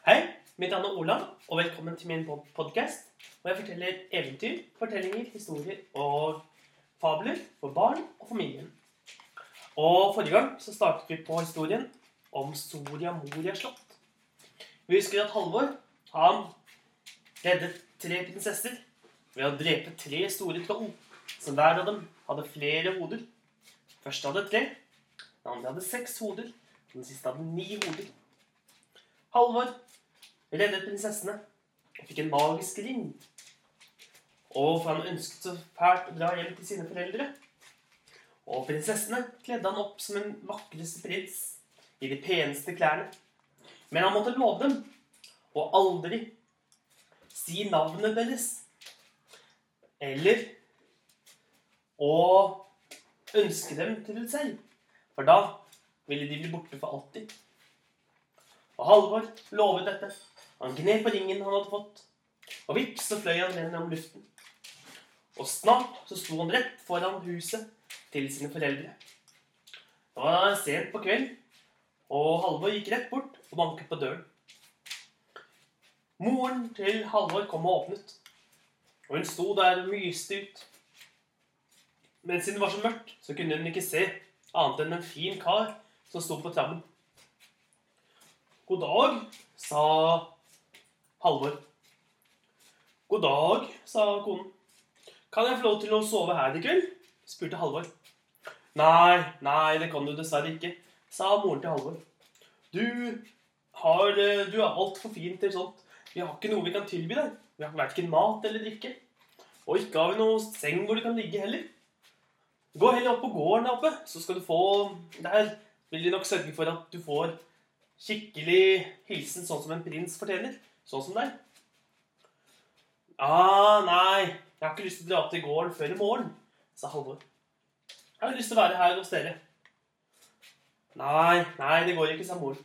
Hei, mitt navn er Ola, og velkommen til min podkast. Hvor jeg forteller eventyr, fortellinger, historier og fabler for barn og familien. Og Forrige gang så startet vi på historien om Soria Moria slott. Vi husker at Halvor han reddet tre prinsesser ved å drepe tre store troll, som hver av dem hadde flere hoder. Første hadde tre, den andre hadde seks hoder, den siste hadde ni hoder. Halvor reddet prinsessene og fikk en magisk ring. Og for han ønsket så fælt å dra hjem til sine foreldre. Og prinsessene kledde han opp som en vakreste prins i de peneste klærne. Men han måtte love dem å aldri si navnet deres. Eller å ønske dem til selv. For da ville de bli borte for alltid. Og Halvor lovet dette. Han gned på ringen han hadde fått, og vips så fløy han gjennom luften. Og snart så sto han rett foran huset til sine foreldre. Det var sent på kveld, og Halvor gikk rett bort og banket på døren. Moren til Halvor kom og åpnet, og hun sto der og myste ut. Men siden det var så mørkt, så kunne hun ikke se annet enn en fin kar som sto på trappen. God dag, sa Halvor. God dag, sa konen. Kan jeg få lov til å sove her i kveld? spurte Halvor. Nei, nei, det kan du dessverre ikke, sa moren til Halvor. Du har Du er altfor fin til sånt. Vi har ikke noe vi kan tilby deg. Vi har verken mat eller drikke. Og ikke har vi noe seng hvor du kan ligge heller. Gå heller opp på gården oppe, så skal du få Der vil de nok sørge for at du får skikkelig hilsen sånn som en prins fortjener. Sånn som deg. Ah, nei, jeg har ikke lyst til å dra til gården før i morgen, sa Halvor. Jeg har lyst til å være her hos dere. Nei, nei, det går ikke, sa moren.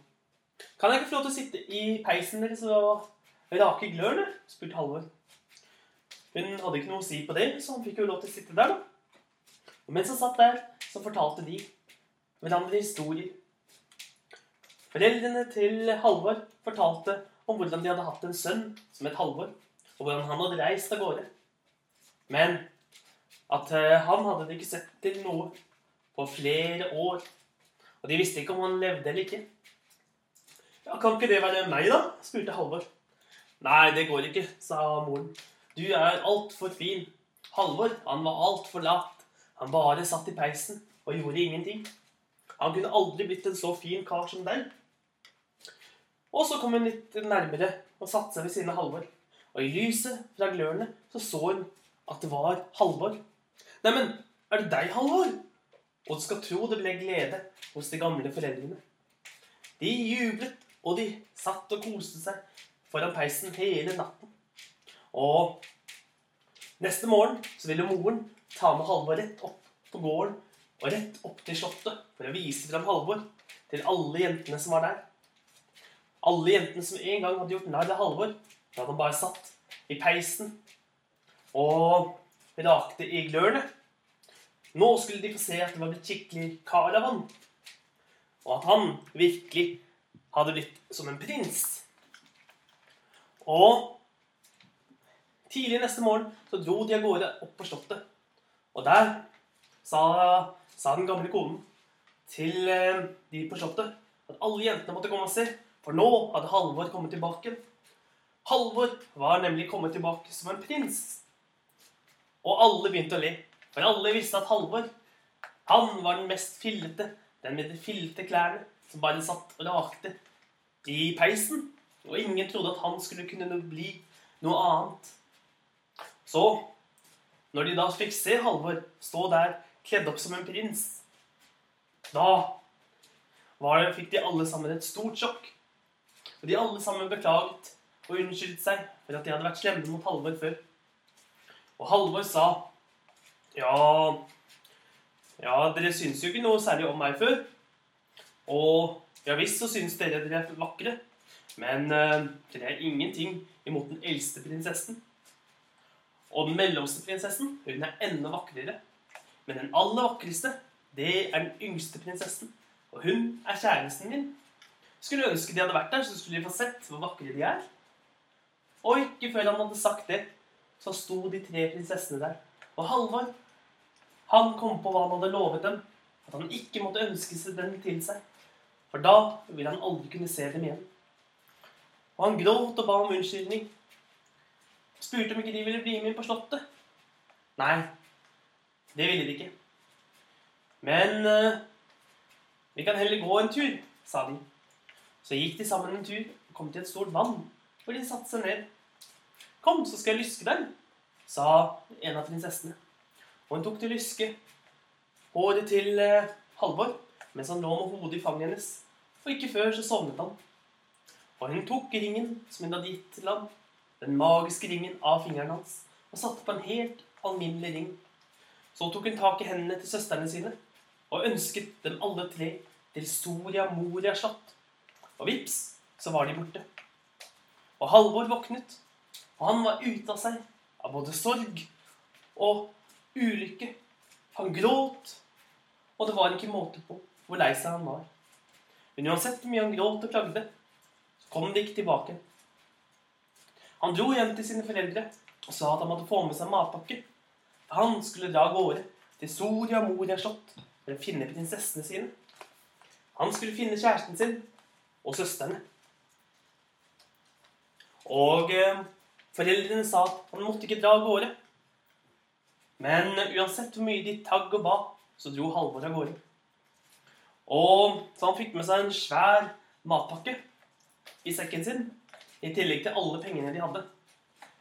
Kan jeg ikke få lov til å sitte i peisen deres og rake glørne? spurte Halvor. Hun hadde ikke noe å si på det, så han fikk jo lov til å sitte der, da. Og mens han satt der, så fortalte de hverandre historier Foreldrene til Halvor fortalte om hvordan de hadde hatt en sønn som het Halvor, og hvordan han hadde reist av gårde. Men at eh, han hadde de ikke sett til noe på flere år. Og de visste ikke om han levde eller ikke. Ja, Kan ikke det være meg, da? spurte Halvor. Nei, det går ikke, sa moren. Du er altfor fin. Halvor, han var altfor lat. Han bare satt i peisen og gjorde ingenting. Han kunne aldri blitt en så fin kar som deg. Og så kom hun litt nærmere og satte seg ved siden av Halvor. Og i lyset fra glørne så så hun at det var Halvor. Neimen, er det deg, Halvor? Og du skal tro det ble glede hos de gamle foreldrene. De jublet, og de satt og koste seg foran peisen hele natten. Og neste morgen så ville moren ta med Halvor rett opp på gården og rett opp til slottet for å vise fram Halvor til alle jentene som var der. Alle jentene som en gang hadde gjort narr av Halvor, da hadde han bare satt i peisen og rakte i glørne. Nå skulle de få se at det var blitt skikkelig karavan, og at han virkelig hadde blitt som en prins. Og tidlig neste morgen så dro de av gårde opp på slottet. Og der sa, sa den gamle konen til eh, de på slottet at alle jentene måtte komme og se. For nå hadde Halvor kommet tilbake. Halvor var nemlig kommet tilbake som en prins. Og alle begynte å le, for alle visste at Halvor han var den mest fillete, den med de fillete klærne, som bare satt og rakte i peisen. Og ingen trodde at han skulle kunne bli noe annet. Så, når de da fikk se Halvor stå der kledd opp som en prins, da var, fikk de alle sammen et stort sjokk. Og de alle sammen beklaget og unnskyldt seg for at de hadde vært slemme mot Halvor før. Og Halvor sa Ja, ja, dere syns jo ikke noe særlig om meg før. Og ja visst så syns dere dere er vakre. Men uh, dere er ingenting imot den eldste prinsessen. Og den mellomste prinsessen hun er enda vakrere. Men den aller vakreste, det er den yngste prinsessen. Og hun er kjæresten min. Skulle ønske de hadde vært der, så skulle de få sett hvor vakre de er. Og ikke før han hadde sagt det, så sto de tre prinsessene der. Og Halvor, han kom på hva han hadde lovet dem. At han ikke måtte ønske seg dem til seg. For da ville han aldri kunne se dem igjen. Og han gråt og ba om unnskyldning. Spurte om ikke de ville bli med inn på slottet. Nei, det ville de ikke. Men uh, vi kan heller gå en tur, sa de. Så gikk de sammen en tur og kom til et stort vann, hvor de satte seg ned. Kom, så skal jeg lyske deg, sa en av prinsessene. Og hun tok til lyske håret til eh, Halvor mens han lå med hodet i fanget hennes. Og ikke før så sovnet han. Og hun tok ringen som hun hadde gitt til ham, den magiske ringen av fingeren hans, og satte på en helt alminnelig ring. Så tok hun tak i hendene til søstrene sine og ønsket dem alle tre til Soria Moria slott. Og vips, så var de borte. Og Halvor våknet, og han var ute av seg av både sorg og ulykke. Han gråt, og det var ikke måte på hvor lei seg han var. Men uansett hvor mye han gråt og klagde, så kom det ikke tilbake. Han dro hjem til sine foreldre og sa at han måtte få med seg matpakke. For han skulle dra av gårde til Soria Moria slott for å finne prinsessene sine. Han skulle finne kjæresten sin og søstrene. Og eh, foreldrene sa at han måtte ikke dra av gårde. Men uansett hvor mye de tagg og ba, så dro Halvor av gårde. Og så han fikk med seg en svær matpakke i sekken sin, i tillegg til alle pengene de hadde.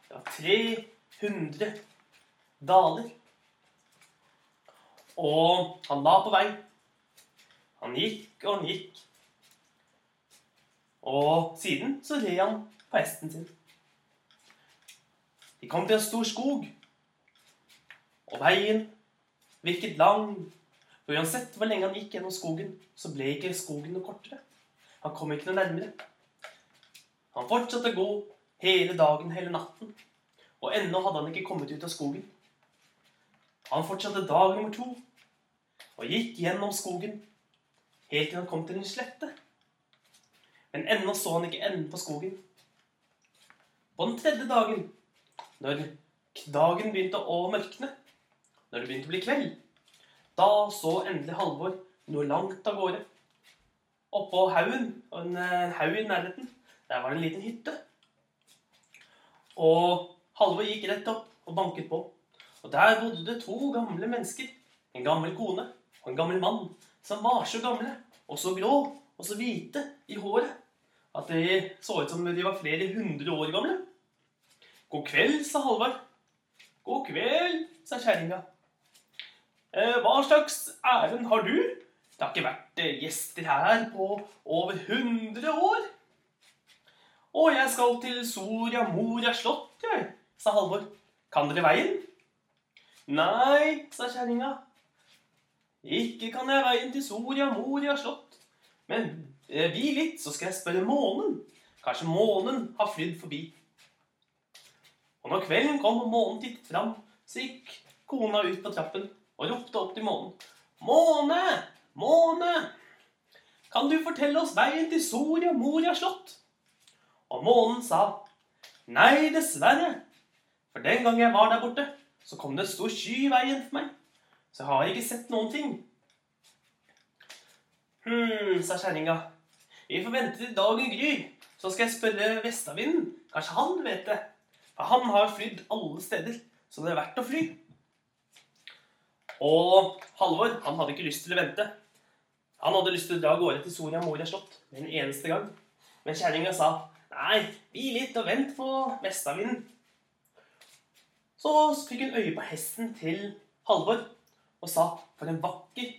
Det var 300 daler. Og han la på vei. Han gikk og han gikk. Og siden så red han på hesten sin. De kom til en stor skog. Og veien virket lang. For uansett hvor lenge han gikk gjennom skogen, så ble ikke skogen noe kortere. Han kom ikke noe nærmere. Han fortsatte å gå hele dagen, hele natten. Og ennå hadde han ikke kommet ut av skogen. Han fortsatte dag nummer to og gikk gjennom skogen helt til han kom til en slette. Men ennå så han ikke enden på skogen. På den tredje dagen, når dagen begynte å mørkne, når det begynte å bli kveld, da så endelig Halvor noe langt av gårde. Oppå haugen, og en haug i nærheten, der var det en liten hytte. Og Halvor gikk rett opp og banket på. Og der bodde det to gamle mennesker. En gammel kone og en gammel mann som var så gamle og så grå og så hvite i håret at de så ut som de var flere hundre år gamle. God kveld, sa Halvard. God kveld, sa kjerringa. Eh, hva slags ærend har du? Det har ikke vært eh, gjester her på over hundre år. Å, jeg skal til Soria Moria slott, jeg, sa Halvor. Kan dere veien? Nei, sa kjerringa. Ikke kan jeg veien til Soria Moria slott. Men eh, bli litt, så skal jeg spørre månen. Kanskje månen har flydd forbi. Og når kvelden kom og månen tittet fram, så gikk kona ut på trappen og ropte opp til månen. Måne! Måne! Kan du fortelle oss veien til Soria Moria slott? Og månen sa, nei, dessverre. For den gang jeg var der borte, så kom det en stor sky i veien for meg. Så jeg har ikke sett noen ting. Hm, sa kjerringa. Vi får vente til dagen gryr, så skal jeg spørre vestavinden. Kanskje han vet det. For han har flydd alle steder, så det er verdt å fly. Og Halvor han hadde ikke lyst til å vente. Han hadde lyst til å dra av gårde til Soria Moria slott med en eneste gang. Men kjerringa sa nei, bli litt og vent på vestavinden. Så fikk hun øye på hesten til Halvor og sa for en vakker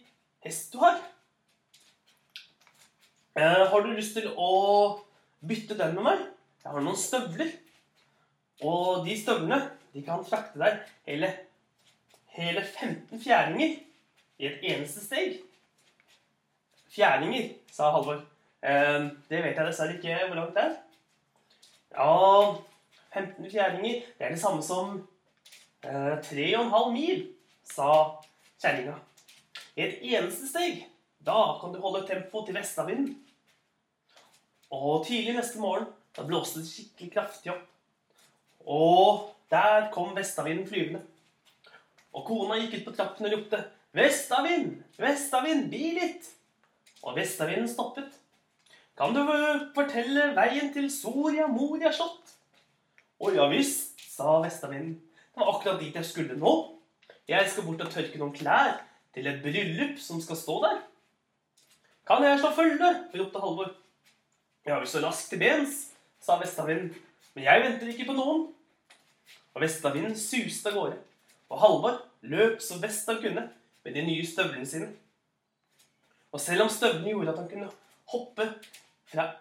hest du har. Eh, har du lyst til å bytte den med meg? Jeg har noen støvler. Og de støvlene de kan frakte deg hele, hele 15 fjæringer i et eneste steg. Fjæringer, sa Halvor. Eh, det vet jeg dessverre ikke hvor langt det er. Ja, 15 fjæringer Det er det samme som eh, 3,5 mil, sa kjerringa. I et eneste steg. Da kan du holde tempoet til vestavinden. Og tidlig neste morgen da blåste det skikkelig kraftig opp. Og der kom vestavinden flyvende. Og kona gikk ut på trappen og ropte 'Vestavind! Vestavind, bi litt!' Og vestavinden stoppet. 'Kan du fortelle veien til Soria Moria slott?' 'Å ja visst', sa vestavinden. 'Det var akkurat dit jeg skulle nå. Jeg skal bort og tørke noen klær til et bryllup som skal stå der.' 'Kan jeg slå følge?' ropte Halvor. Jeg har vi så raskt til bens', sa vestavinden. 'Men jeg venter ikke på noen.' Og vestavinden suste av gårde. Og Halvor løp så best han kunne med de nye støvlene sine. Og selv om støvlene gjorde at han kunne hoppe fra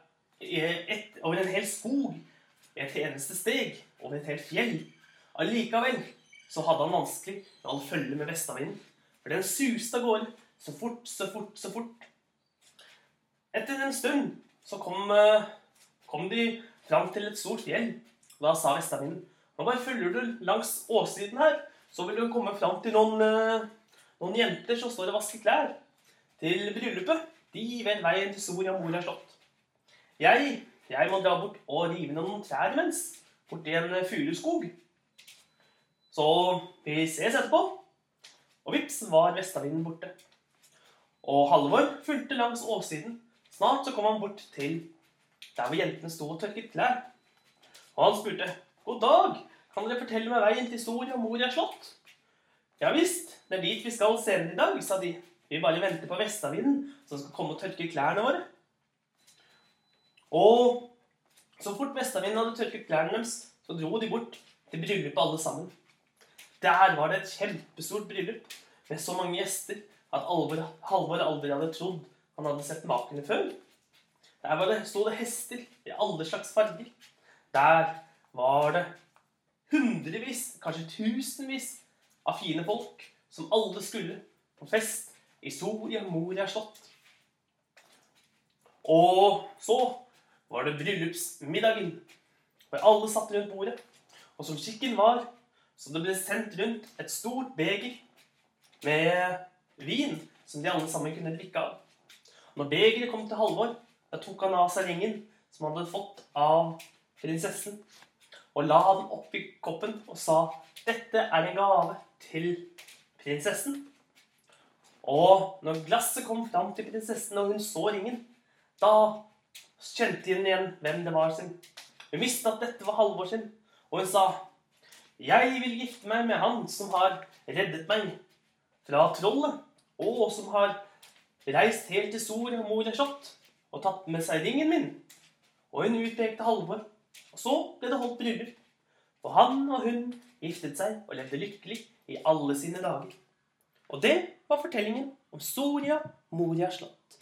et, over en hel skog i et eneste steg, over et helt fjell, allikevel så hadde han vanskelig med å følge med vestavinden. For den suste av gårde så fort, så fort, så fort. Etter en stund så kom, eh, kom de fram til et stort fjell. Da sa vestavinden Nå bare følger du langs åssiden her, så vil du komme fram til noen, eh, noen jenter som står og vasker klær til bryllupet. De vet veien til Soria Moria slott. Jeg, jeg må dra bort og rive noen trær imens, borti en furuskog. Så vi ses etterpå. Og vips var vestavinden borte. Og Halvor fulgte langs åssiden. Snart så kom han bort til der hvor jentene sto og tørket klær. Og han spurte, 'God dag, kan dere fortelle meg veien til Soria Moria slott?' 'Ja visst, det er dit vi skal senere i dag', sa de. 'Vi bare venter på vestavinden, som skal komme og tørke klærne våre.' Og så fort vestavinden hadde tørket klærne deres, så dro de bort til bryllupet alle sammen. Der var det et kjempestort bryllup med så mange gjester at Alvor, Halvor aldri hadde trodd han hadde sett makene før. Der var det, sto det hester i alle slags farger. Der var det hundrevis, kanskje tusenvis av fine folk som alle skulle på fest i Soria Moria slott. Og så var det bryllupsmiddagen, hvor alle satt rundt bordet. Og som skikken var, så det ble sendt rundt et stort beger med vin som de alle sammen kunne drikke av. Når begeret kom til Halvor, da tok han av seg ringen som han hadde fått av prinsessen, og la den oppi koppen og sa 'Dette er en gave til prinsessen'. Og når glasset kom fram til prinsessen, og hun så ringen, da kjente hun igjen hvem det var sin. Hun visste at dette var Halvor sin, og hun sa 'Jeg vil gifte meg med han som har reddet meg fra trollet', og som har reist helt til Soria Moria slott og tatt med seg ringen min. Og hun utpekte Halvor. Og så ble det holdt bryllup. For han og hun giftet seg og levde lykkelig i alle sine dager. Og det var fortellingen om Soria Moria slott.